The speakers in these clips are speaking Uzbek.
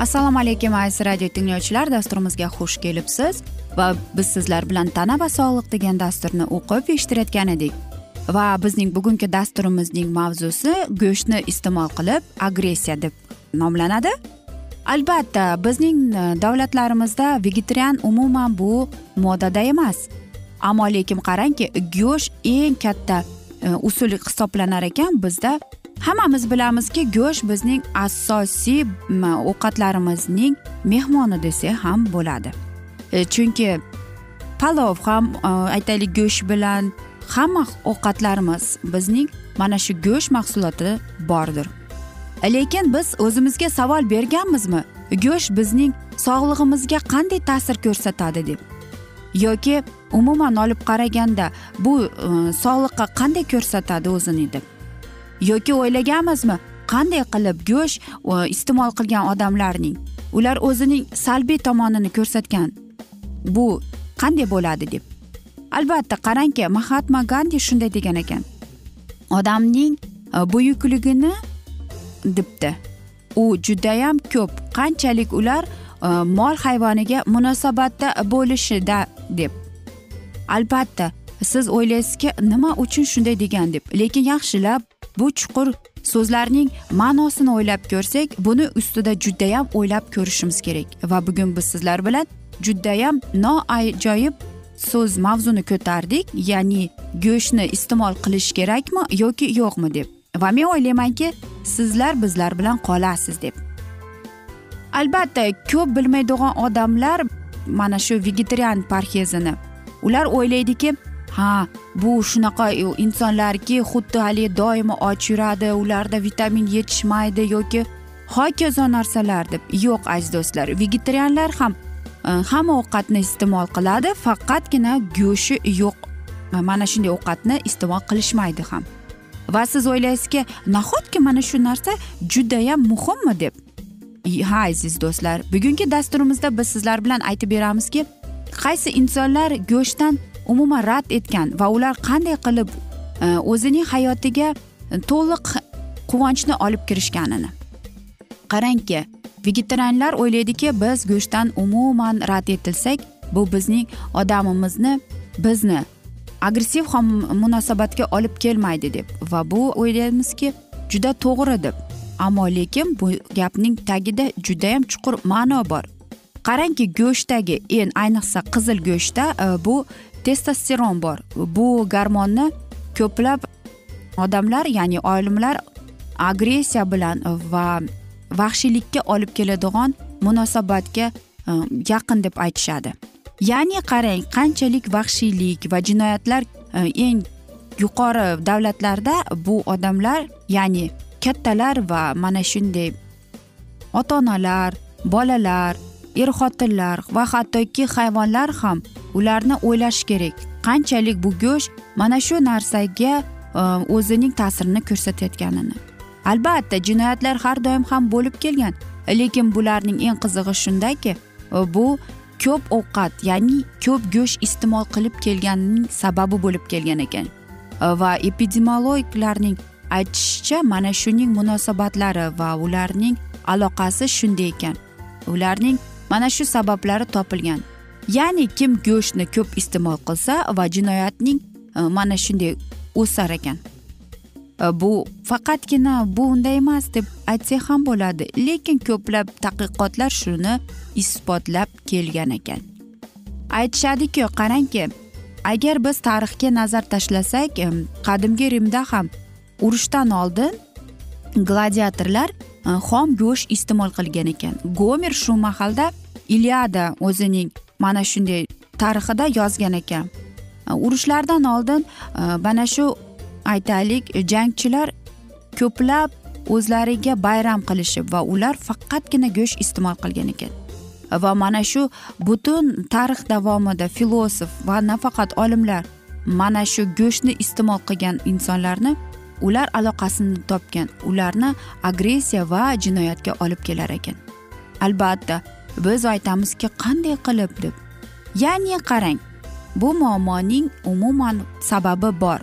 assalomu alaykum aziz radio tinglovchilar. Dasturimizga xush kelibsiz va biz sizlar bilan tana va sog'liq degan dasturni o'qib eshittirayotgan edik. Va bizning bugungi dasturimizning mavzusi go'shtni iste'mol qilib agressiya deb nomlanadi. Albatta bizning e, davlatlarimizda vegetarian umuman bu modada emas. Ammo lekin qarangki go'sht eng katta e, usul hisoblanar ekan bizda hammamiz bilamizki go'sht bizning asosiy ovqatlarimizning mehmoni desak ham bo'ladi. E, chunki palov ham e, aytaylik go'sht bilan hamma ovqatlarimiz bizning mana shu go'sht mahsuloti bordir. Lekin biz o'zimizga savol berganmizmi? Go'sht bizning sog'lig'imizga qanday ta'sir ko'rsatadi deb. Yoki umuman olib qaraganda bu e, sog'liqqa qanday ko'rsatadi o'zini deb. Yoki o'ylaganmizmi? Qanday qilib go'sht iste'mol qilgan odamlarning ular o'zining salbiy tomonini ko'rsatgan bu qanday bo'ladi deb. Albatta qarangki mahatma gandi shunday degan ekan. Odamning e, buyukligini debdi. U judayam ko'p qanchalik ular e, mol hayvoniga munosabatda bo'lishida deb. Albatta siz o'ylaysizki nima uchun shunday degan deb. Lekin yaxshilab bu chuqur so'zlarning ma'nosini o'ylab ko'rsak buni ustida judayam o'ylab ko'rishimiz kerak. Va bugun biz sizlar bilan judayam noajoyib so'z mavzuni ko'tardik ya'ni go'shtni iste'mol qilish kerakmi yoki yo'qmi deb. Va men o'ylaymanki sizlar bizlar bilan qolasiz deb. Albatta ko'p bilmaydigan odamlar mana shu vegetarian parhezini ular o'ylaydiki ha bu shunaqa insonlarki xuddi haligi doimo och yuradi ularda vitamin yetishmaydi yoki hokazo narsalar deb. Yo'q aziz do'stlar vegetarianlar ham e, hamma ovqatni iste'mol qiladi faqatgina go'shti yo'q. Mana shunday ovqatni iste'mol qilishmaydi ham. Va siz o'ylaysizki nahotki mana shu narsa judayam muhimmi deb? Ha aziz do'stlar bugungi dasturimizda biz sizlar bilan aytib beramizki qaysi insonlar go'shtdan umuman rad etgan va ular qanday qilib e, o'zining hayotiga to'liq quvonchni olib kirishganini. Qarangki vegetarianlar o'ylaydiki biz go'shtdan umuman rad etilsak bu bizning odamimizni bizni agressiv ham munosabatga olib kelmaydi deb va bu o'ylaymizki juda to'g'ri deb. Ammo lekin bu gapning tagida judayam chuqur ma'no bor. Qarangki go'shtdagi en ayniqsa qizil go'shtda e, bu testosteron bor. Bu garmonni ko'plab odamlar ya'ni olimlar agressiya bilan va vahshiylikka olib keladigan munosabatga e, yaqin deb aytishadi. Ya'ni qarang qanchalik vahshiylik va jinoyatlar e, eng yuqori davlatlarda bu odamlar ya'ni kattalar va mana shunday ota onalar bolalar er xotinlar va hattoki hayvonlar ham ularni o'ylash kerak. Qanchalik bu go'sht mana shu narsaga e, o'zining ta'sirini ko'rsatayotganini. Albatta jinoyatlar har doim ham bo'lib kelgan lekin bularning eng qizig'i shundaki e, bu ko'p ovqat ya'ni ko'p go'sht iste'mol qilib kelganining sababi bo'lib kelgan ekan. E, va epidemiologlarning aytishicha mana shuning munosabatlari va ularning aloqasi shunday ekan. Ularning mana shu sabablari topilgan. Ya'ni kim go'shtni ko'p iste'mol qilsa va jinoyatning e, mana shunday o'sar ekan. E, bu faqatgina bu unday emas deb aytsak ham bo'ladi lekin ko'plab tadqiqotlar shuni isbotlab kelgan ekan. Aytishadiki qarangki agar biz tarixga nazar tashlasak e, qadimgi rimda ham urushdan oldin gladiatorlar xom go'sht iste'mol qilgan ekan. Gomer shu mahalda iliada o'zining mana shunday tarixida yozgan ekan. E, urushlardan oldin e, mana shu aytaylik jangchilar ko'plab o'zlariga bayram qilishib va ular faqatgina go'sht iste'mol qilgan ekan. E, va mana shu butun tarix davomida filosof va nafaqat olimlar mana shu go'shtni iste'mol qilgan insonlarni ular aloqasini topgan ularni agressiya va jinoyatga olib kelar ekan. Albatta biz aytamizki qanday qilib deb. Ya'ni qarang bu muammoning umuman sababi bor.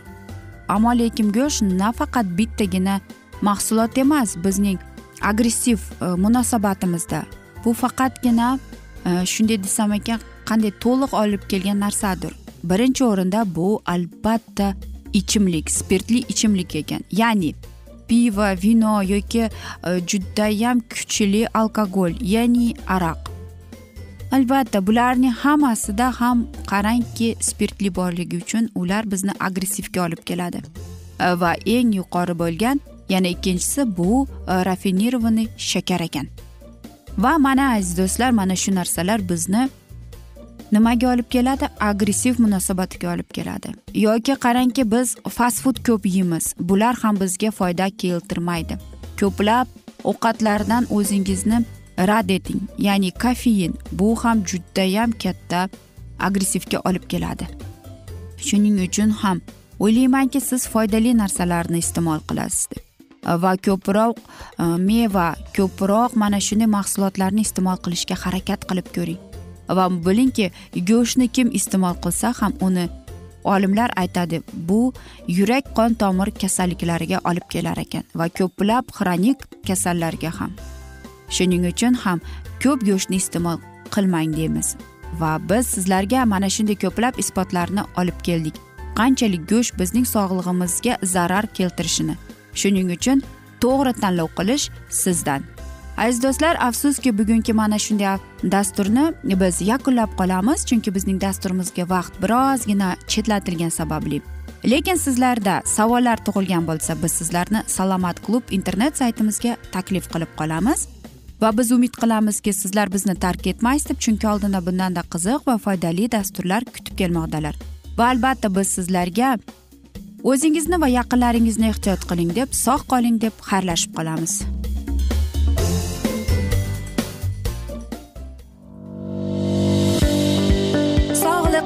Ammo lekin go'sht nafaqat bittagina mahsulot emas bizning agressiv e, munosabatimizda. Bu faqatgina e, shunday desam ekan qanday to'liq olib kelgan narsadir. Birinchi o'rinda bu albatta ichimlik spirtli ichimlik ekan. Ya'ni pivo vino yoki e, judayam kuchli alkogol ya'ni aroq albatta bularning hammasida ham qarangki spirtli borligi uchun ular bizni agressivga olib keladi. E, va eng yuqori bo'lgan yana ikkinchisi bu e, rafinirованный shakar ekan. Va mana aziz do'stlar mana shu narsalar bizni nimaga olib keladi? Agressiv munosabatga olib keladi. Yoki qarangki biz fast food ko'p yeymiz. Bular ham bizga foyda keltirmaydi. Ko'plab ovqatlardan o'zingizni rad eting. Ya'ni kofein bu ham judayam katta agressivga olib keladi. Shuning uchun ham o'ylaymanki siz foydali narsalarni iste'mol qilasiz deb va ko'proq e, meva ko'proq mana shunday mahsulotlarni iste'mol qilishga harakat qilib ko'ring. Va bilingki go'shtni kim iste'mol qilsa ham uni olimlar aytadi bu yurak qon tomir kasalliklariga olib kelar ekan va ko'plab xronik kasallarga ham. Shuning uchun ham ko'p go'shtni iste'mol qilmang deymiz. Va biz sizlarga mana shunday ko'plab isbotlarni olib keldik. Qanchalik go'sht bizning sog'lig'imizga zarar keltirishini. Shuning uchun to'g'ri tanlov qilish sizdan. Aziz do'stlar afsuski bugungi mana shunday dasturni biz yakunlab qolamiz chunki bizning dasturimizga vaqt birozgina chetlatilgani sababli. Lekin sizlarda savollar tug'ilgan bo'lsa biz sizlarni salomat klub internet saytimizga taklif qilib qolamiz. Va biz umid qilamizki sizlar bizni tark etmaysiz deb chunki oldinda bundanda qiziq va foydali dasturlar kutib kelmoqdalar. Va albatta biz sizlarga o'zingizni va yaqinlaringizni ehtiyot qiling deb sog' qoling deb xayrlashib qolamiz.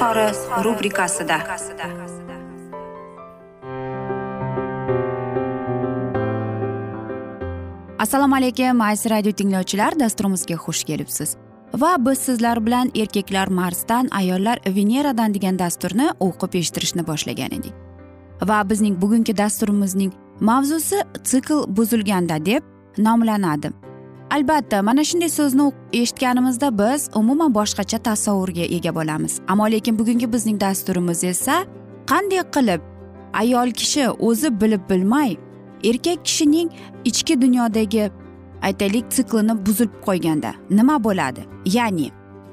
izhori rubrikasida. Assalomu alaykum aziz radio tinglovchilar dasturimizga xush kelibsiz. Va biz sizlar bilan erkaklar marsdan ayollar veneradan degan dasturni o'qib eshittirishni boshlagan edik. Va bizning bugungi dasturimizning mavzusi sikl buzilganda deb nomlanadi. Albatta mana shunday so'zni eshitganimizda biz umuman boshqacha tasavvurga ega bo'lamiz. Ammo lekin bugungi bizning dasturimiz esa qanday qilib ayol kishi o'zi bilib bilmay erkak kishining ichki dunyodagi aytaylik siklini buzib qo'yganda nima bo'ladi? Ya'ni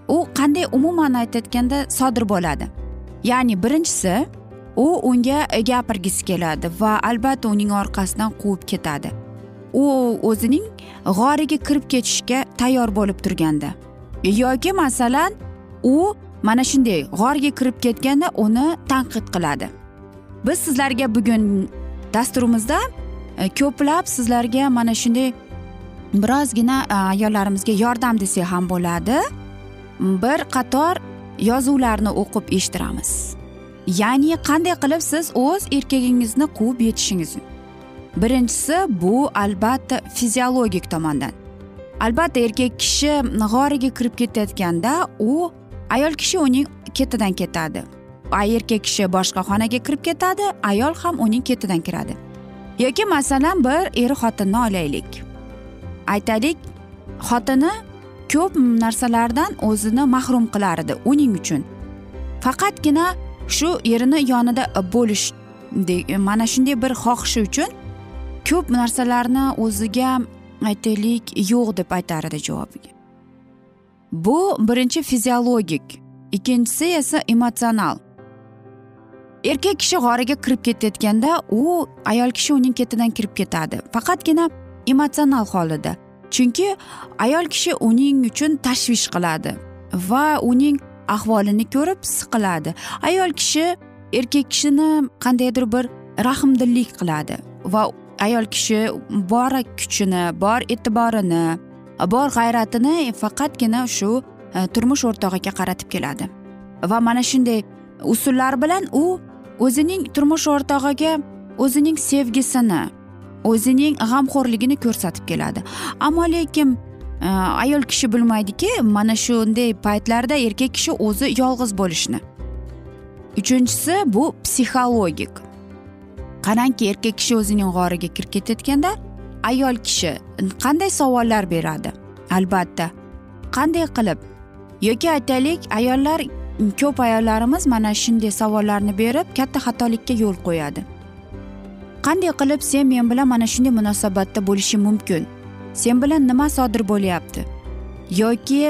u qanday umuman aytayotganda sodir bo'ladi? Ya'ni birinchisi u unga gapirgisi keladi va albatta uning orqasidan quvib ketadi. U o'zining g'origa kirib ketishga tayyor bo'lib turganda yoki masalan u mana shunday g'orga kirib ketganda uni tanqid qiladi. Biz sizlarga bugun dasturimizda e, ko'plab sizlarga mana shunday birozgina e, ayollarimizga yordam desak ham bo'ladi. Bir qator yozuvlarni o'qib eshittiramiz. Ya'ni qanday qilib siz o'z erkagingizni quvib yetishingiz birinchisi bu albatta fiziologik tomondan. Albatta erkak kishi g'origa kirib ketayotganda u ayol kishi uning ketidan ketadi. Erkak kishi boshqa xonaga kirib ketadi ayol ham uning ketidan kiradi. Yoki masalan bir er xotinni olaylik. Aytaylik xotini ko'p narsalardan o'zini mahrum qilar edi uning uchun. Faqatgina shu erini yonida bo'lish mana shunday bir xohishi uchun ko'p narsalarni o'ziga aytaylik yo'q deb aytar edi javobiga. Bu birinchi fiziologik ikkinchisi esa emotsional erkak kishi g'origa kirib ketayotganda u ayol kishi uning ketidan kirib ketadi. Faqatgina emotsional holida chunki ayol kishi uning uchun tashvish qiladi va uning ahvolini ko'rib siqiladi. Ayol kishi erkak kishini qandaydir bir rahmdillik qiladi va ayol kishi bor kuchini bor e'tiborini bor g'ayratini faqatgina shu e, turmush o'rtog'iga qaratib keladi. Va mana shunday usullar bilan u o'zining turmush o'rtog'iga o'zining sevgisini o'zining g'amxo'rligini ko'rsatib keladi. Ammo lekin e, ayol kishi bilmaydiki mana shunday paytlarda erkak kishi o'zi yolg'iz bo'lishni uchinchisi bu psixologik. Qarangki erkak kishi o'zining g'origa kirib ketayotganda ayol kishi qanday savollar beradi? Albatta qanday qilib? Yoki aytaylik ayollar ko'p ayollarimiz mana shunday savollarni berib katta xatolikka yo'l qo'yadi. Qanday qilib sen men bilan mana shunday munosabatda bo'lishing mumkin? Sen bilan nima sodir bo'lyapti? Yoki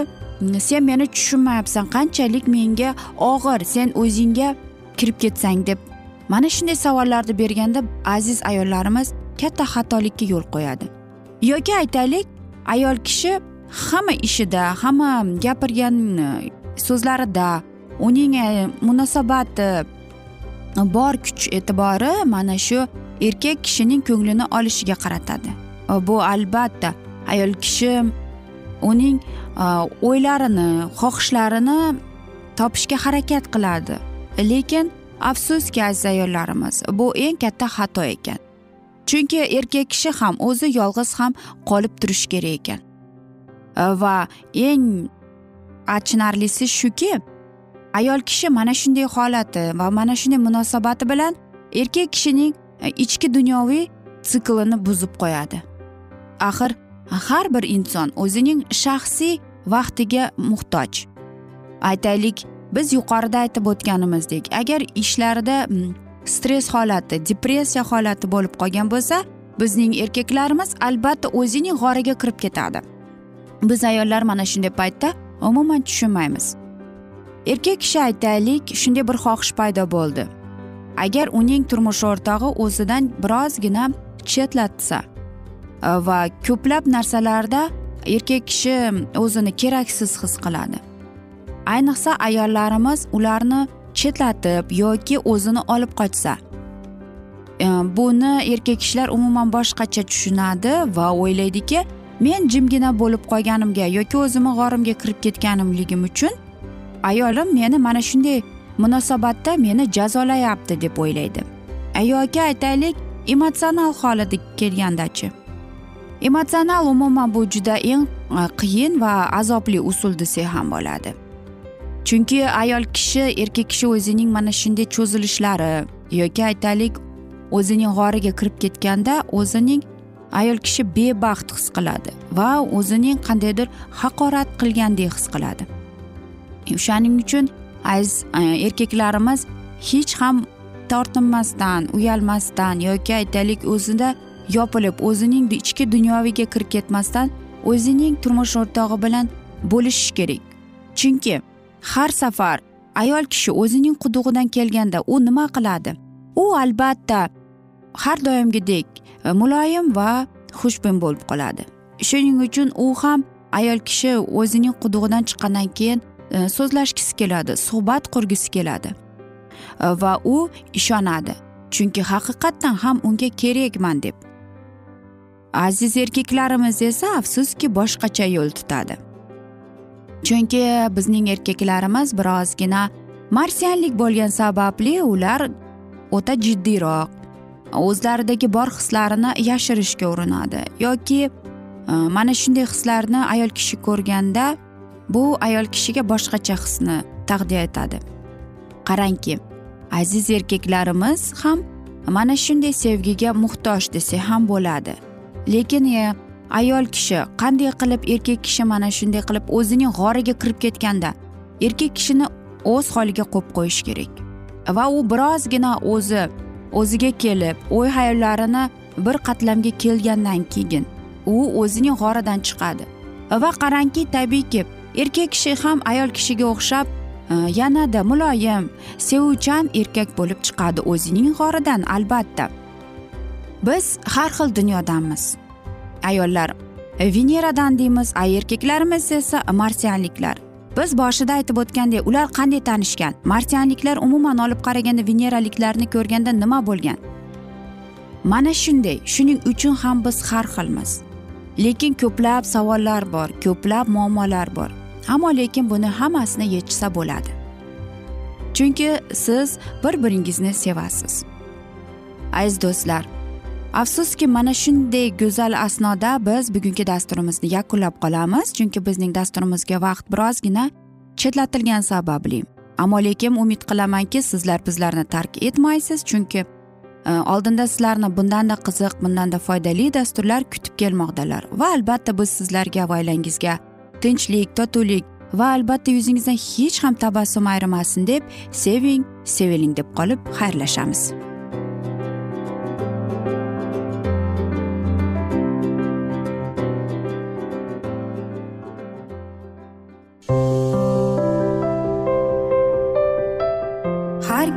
sen meni tushunmayapsan qanchalik menga og'ir sen o'zingga kirib ketsang deb mana shunday savollarni berganda aziz ayollarimiz katta xatolikka yo'l qo'yadi. Yoki aytaylik ayol kishi hamma ishida hamma gapirgan e, so'zlarida uning e, munosabati bor kuch e'tibori mana shu erkak kishining ko'nglini olishiga qaratadi. E, bu albatta ayol kishi uning o'ylarini xohishlarini topishga harakat qiladi. Lekin afsuski aziz ayollarimiz bu eng katta xato ekan. Chunki erkak kishi ham o'zi yolg'iz ham qolib turishi kerak ekan. Va eng achinarlisi shuki ayol kishi mana shunday holati va mana shunday munosabati bilan erkak kishining e, ichki dunyoviy siklini buzib qo'yadi. Axir har bir inson o'zining shaxsiy vaqtiga muhtoj. Aytaylik biz yuqorida aytib o'tganimizdek agar ishlarida mm, stress holati depressiya holati bo'lib qolgan bo'lsa bizning erkaklarimiz albatta o'zining g'origa kirib ketadi. Biz ayollar mana shunday paytda umuman tushunmaymiz. Erkak kishi aytaylik shunday bir xohish paydo bo'ldi. Agar uning turmush o'rtog'i o'zidan birozgina chetlatsa e, va ko'plab narsalarda erkak kishi mm, o'zini keraksiz his qiladi. Ayniqsa ayollarimiz ularni chetlatib yoki o'zini olib qochsa e, buni erkak kishilar umuman boshqacha tushunadi va o'ylaydiki men jimgina bo'lib qolganimga yoki o'zimni g'orimga kirib ketganimligim uchun ayolim meni mana shunday munosabatda meni jazolayapti deb o'ylaydi. Yoki aytaylik emotsional holida kelgandachi. Emotsional umuman bu juda eng e, qiyin va azobli usul desak ham bo'ladi. Chunki ayol kishi erkak kishi o'zining mana shunday cho'zilishlari yoki aytaylik o'zining g'origa kirib ketganda o'zining ayol kishi bebaxt his qiladi va o'zining qandaydir haqorat qilgandek his qiladi. O'shaning uchun aziz e, erkaklarimiz hech ham tortinmasdan uyalmasdan yoki aytaylik o'zida yopilib o'zining ichki dunyoviga kirib ketmasdan o'zining turmush o'rtog'i bilan bo'lishish kerak. Chunki har safar ayol kishi o'zining qudug'idan kelganda u nima qiladi? U albatta har doimgidek e, muloyim va xushbi'm bo'lib qoladi. Shuning uchun u ham ayol kishi o'zining qudug'idan chiqqandan keyin e, so'zlashgisi keladi suhbat qurgisi keladi e, va u ishonadi. Chunki haqiqatdan ham unga kerakman deb. Aziz erkaklarimiz esa afsuski boshqacha yo'l tutadi. Chunki bizning erkaklarimiz birozgina marsianlik bo'lgani sababli ular o'ta jiddiyroq o'zlaridagi bor hislarini yashirishga urinadi. Yoki e, mana shunday hislarni ayol kishi ko'rganda bu ayol kishiga boshqacha hisni taqdim etadi. Qarangki aziz erkaklarimiz ham mana shunday sevgiga muhtoj desak ham bo'ladi. Lekin e, ayol kishi qanday qilib erkak kishi mana shunday qilib o'zining g'origa kirib ketganda erkak kishini o'z holiga qo'yib qo'yish kerak. Va u birozgina o'zi o'ziga kelib o'y hayollarini bir qatlamga kelgandan keyin u o'zining g'oridan chiqadi. Va qarangki tabiiyki erkak kishi ham ayol kishiga o'xshab e, yanada muloyim sevuvchan erkak bo'lib chiqadi o'zining g'oridan albatta. Biz har xil dunyodamiz ayollar. Veneradan deymiz erkaklarimiz esa marsianliklar. Biz boshida aytib o'tgandek ular qanday tanishgan? Marsianliklar umuman olib qaraganda veneraliklarni ko'rganda nima bo'lgan? Mana shunday shuning uchun ham biz har xilmiz. Lekin ko'plab savollar bor ko'plab muammolar bor. Ammo lekin buni hammasini yechsa bo'ladi. Chunki siz bir biringizni sevasiz. Aziz do'stlar afsuski mana shunday go'zal asnoda biz bugungi dasturimizni yakunlab qolamiz chunki bizning dasturimizga vaqt birozgina chetlatilgani sababli. Ammo lekin umid qilamanki sizlar bizlarni tark etmaysiz chunki e, oldinda sizlarni bundanda qiziq bundanda foydali dasturlar kutib kelmoqdalar. Va albatta biz sizlarga va oilangizga tinchlik totuvlik va albatta yuzingizdan hech ham tabassum ayrimasin deb seving seviling deb qolib xayrlashamiz.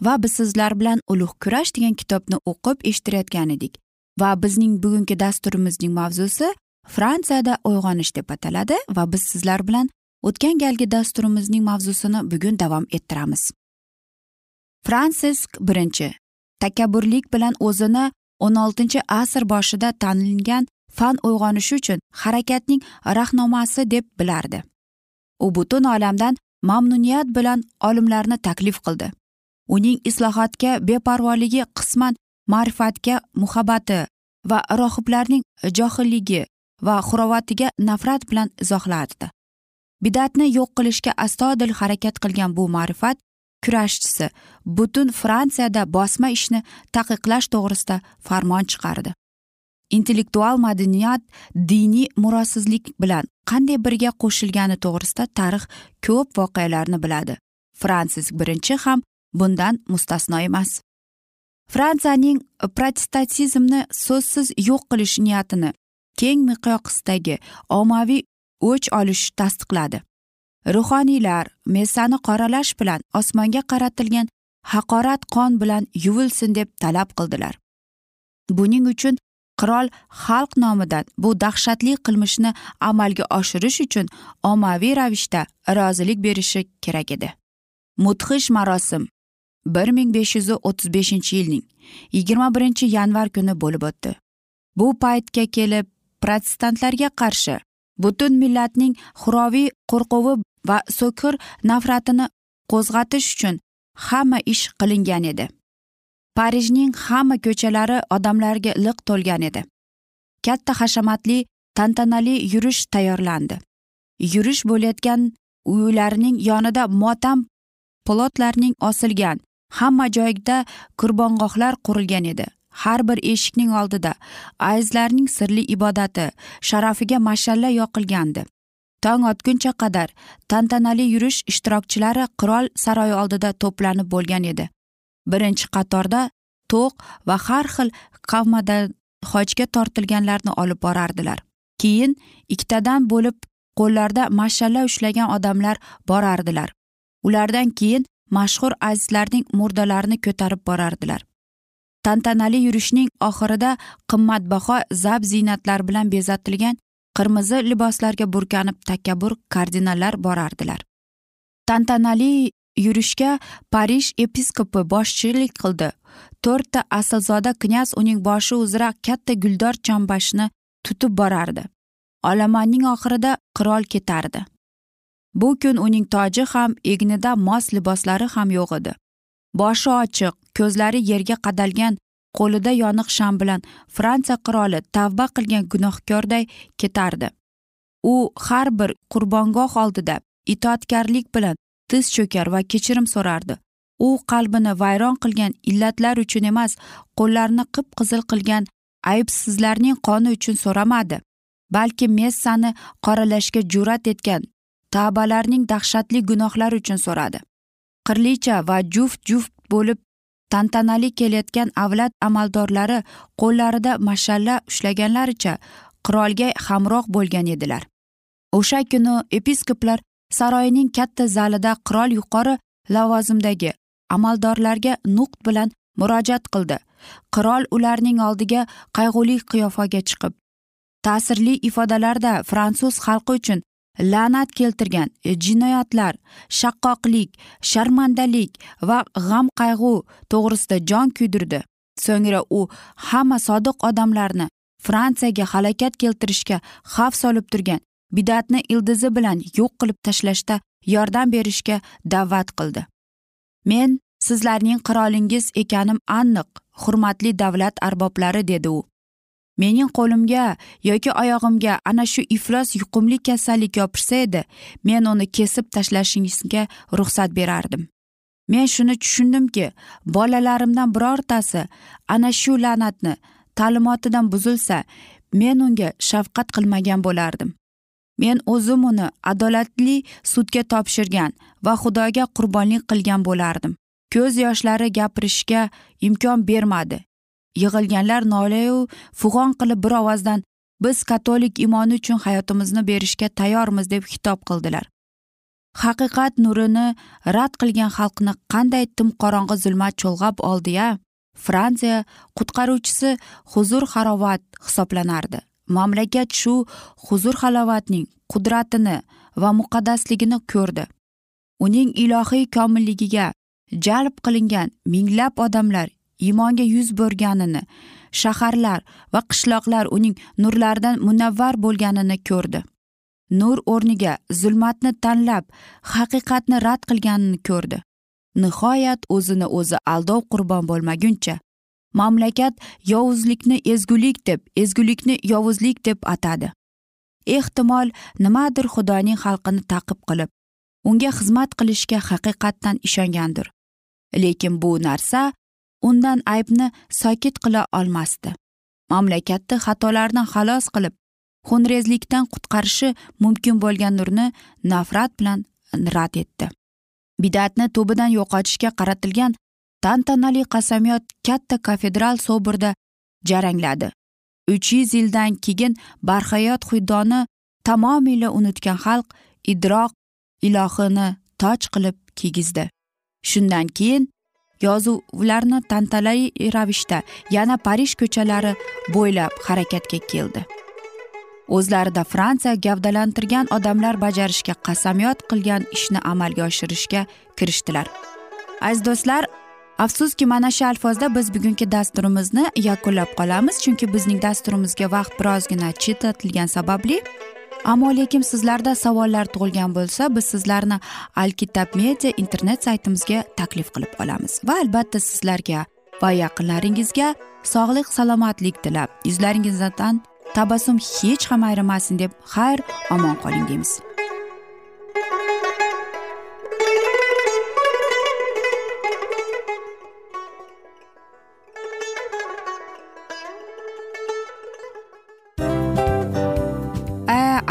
Va biz sizlar bilan ulug' kurash degan kitobni o'qib eshittirayotgan edik. Va bizning bugungi dasturimizning mavzusi fransiyada uyg'onish deb ataladi va biz sizlar bilan o'tgan galgi dasturimizning mavzusini bugun davom ettiramiz. Fransisk birinchi. Takabburlik bilan o'zini o'n oltinchi asr boshida tanilgan fan uyg'onishi uchun harakatning rahnomasi deb bilardi. U butun olamdan mamnuniyat bilan olimlarni taklif qildi. Uning islohotga beparvoligi qisman ma'rifatga muhabbati va rohiblarning johilligi va xurovatiga nafrat bilan izohlardi. Bidatni yo'q qilishga astodil harakat qilgan bu ma'rifat kurashchisi butun fransiyada bosma ishni taqiqlash to'g'risida farmon chiqardi. Intellektual madaniyat diniy murosizlik bilan qanday birga qo'shilgani to'g'risida tarix ko'p voqealarni biladi. Fransis birinchi ham bundan mustasno emas. Fransiyaning protestantizmni so'zsiz yo'q qilish niyatini keng miqyosdagi ommaviy o'ch olish tasdiqladi. Ruhoniylar messani qoralash bilan osmonga qaratilgan haqorat qon bilan yuvilsin deb talab qildilar. Buning uchun qirol xalq nomidan bu dahshatli qilmishni amalga oshirish uchun ommaviy ravishda rozilik berishi kerak edi. Mudhish marosim bir ming besh yuz o'ttiz beshinchi yilning yigirma birinchi yanvar kuni bo'lib o'tdi. Bu paytga kelib protestantlarga qarshi butun millatning xuroviy qo'rquvi va so'kir nafratini qo'zg'atish uchun hamma ish qilingan edi. Parijning hamma ko'chalari odamlarga liq to'lgan edi. Katta hashamatli tantanali yurish tayyorlandi. Yurish bo'layotgan uylarning yonida motam plotlarning osilgan hamma joyda qurbongohlar qurilgan edi. Har bir eshikning oldida ayzlarning sirli ibodati sharafiga mashalla yoqilgandi. Tong otguncha qadar tantanali yurish ishtirokchilari qirol saroyi oldida to'planib bo'lgan edi. Birinchi qatorda to'q va har xil qavmadan hojga tortilganlarni olib borardilar. Keyin ikkitadan bo'lib qo'llarida mashalla ushlagan odamlar borardilar. Ulardan keyin mashhur azizlarning murdalarini ko'tarib borardilar. Tantanali yurishning oxirida qimmatbaho zab ziynatlar bilan bezatilgan qirmizi liboslarga burkanib takabbur kardinallar borardilar. Tantanali yurishga parij episkopi boshchilik qildi. To'rtta aslzoda knyaz uning boshi uzra katta guldor chambashni tutib borardi. Olomonning oxirida qirol ketardi. Bu kun uning toji ham egnida mos liboslari ham yo'q edi. Boshi ochiq ko'zlari yerga qadalgan qo'lida yoniq sham bilan fransiya qiroli tavba qilgan gunohkorday ketardi. U har bir qurbongoh oldida itoatkorlik bilan tiz cho'kar va kechirim so'rardi. U qalbini vayron qilgan illatlar uchun emas qo'llarini qip qizil qilgan aybsizlarning qoni uchun so'ramadi balki messani qoralashga jur'at etgan tavbalarning dahshatli gunohlari uchun so'radi. Qirlicha va juft juft bo'lib tantanali kelayotgan avlad amaldorlari qo'llarida mashalla ushlaganlaricha qirolga hamroh bo'lgan edilar. O'sha kuni episkoplar saroyning katta zalida qirol yuqori lavozimdagi amaldorlarga nuqt bilan murojaat qildi. Qirol ularning oldiga qayg'uli qiyofaga chiqib ta'sirli ifodalarda fransuz xalqi uchun la'nat keltirgan e, jinoyatlar shaqqoqlik sharmandalik va g'am qayg'u to'g'risida jon kuydirdi. So'ngra u hamma sodiq odamlarni fransiyaga halokat keltirishga xavf solib turgan bidatni ildizi bilan yo'q qilib tashlashda yordam berishga da'vat qildi. Men sizlarning qirolingiz ekanim aniq hurmatli davlat arboblari dedi u. mening qo'limga yoki oyog'imga ana shu iflos yuqumli kasallik yopishsa edi men uni kesib tashlashingizga ruxsat berardim. Men shuni tushundimki bolalarimdan birortasi ana shu la'natni ta'limotidan buzilsa men unga shafqat qilmagan bo'lardim. Men o'zim uni adolatli sudga topshirgan va xudoga qurbonlik qilgan bo'lardim. Ko'z yoshlari gapirishga imkon bermadi. Yig'ilganlar nolayu fug'on qilib bir ovozdan biz katolik imoni uchun hayotimizni berishga tayyormiz deb xitob qildilar. Haqiqat nurini rad qilgan xalqni qanday tim qorong'i zulmat cho'lg'ab oldi ya? Fransiya qutqaruvchisi huzur harovat hisoblanardi. Mamlakat shu huzur halovatning qudratini va muqaddasligini ko'rdi. Uning ilohiy komilligiga jalb qilingan minglab odamlar iymonga yuz bo'rganini shaharlar va qishloqlar uning nurlaridan munavvar bo'lganini ko'rdi. Nur o'rniga zulmatni tanlab haqiqatni rad qilganini ko'rdi. Nihoyat o'zini o'zi aldov qurbon bo'lmaguncha mamlakat yovuzlikni ezgulik deb ezgulikni yovuzlik deb atadi. Ehtimol nimadir xudoning xalqini taqib qilib unga xizmat qilishga haqiqatdan ishongandir. Lekin bu narsa undan aybni sokit qila olmasdi. Mamlakatni xatolardan xalos qilib xunrezlikdan qutqarishi mumkin bo'lgan nurni nafrat bilan rad etdi. Bidatni tubidan yo'qotishga qaratilgan tantanali qasamyod katta kafedral soborda jarangladi. Uch yuz yildan keyin barhayot xudoni tamomila unutgan xalq idroq ilohini toj qilib kiygizdi shundan keyin yozuvlarni tantanali ravishda yana parij ko'chalari bo'ylab harakatga keldi. O'zlarida fransiya gavdalantirgan odamlar bajarishga qasamyod qilgan ishni amalga oshirishga kirishdilar. Aziz do'stlar afsuski mana shu alfozda biz bugungi dasturimizni yakunlab qolamiz chunki bizning dasturimizga vaqt birozgina chetlatilgani sababli ammo lekin sizlarda savollar tug'ilgan bo'lsa biz sizlarni alkitab media internet saytimizga taklif qilib qolamiz va albatta sizlarga va yaqinlaringizga sog'lik salomatlik tilab yuzlaringizdan tabassum hech ham ayrimasin deb xayr omon qoling deymiz.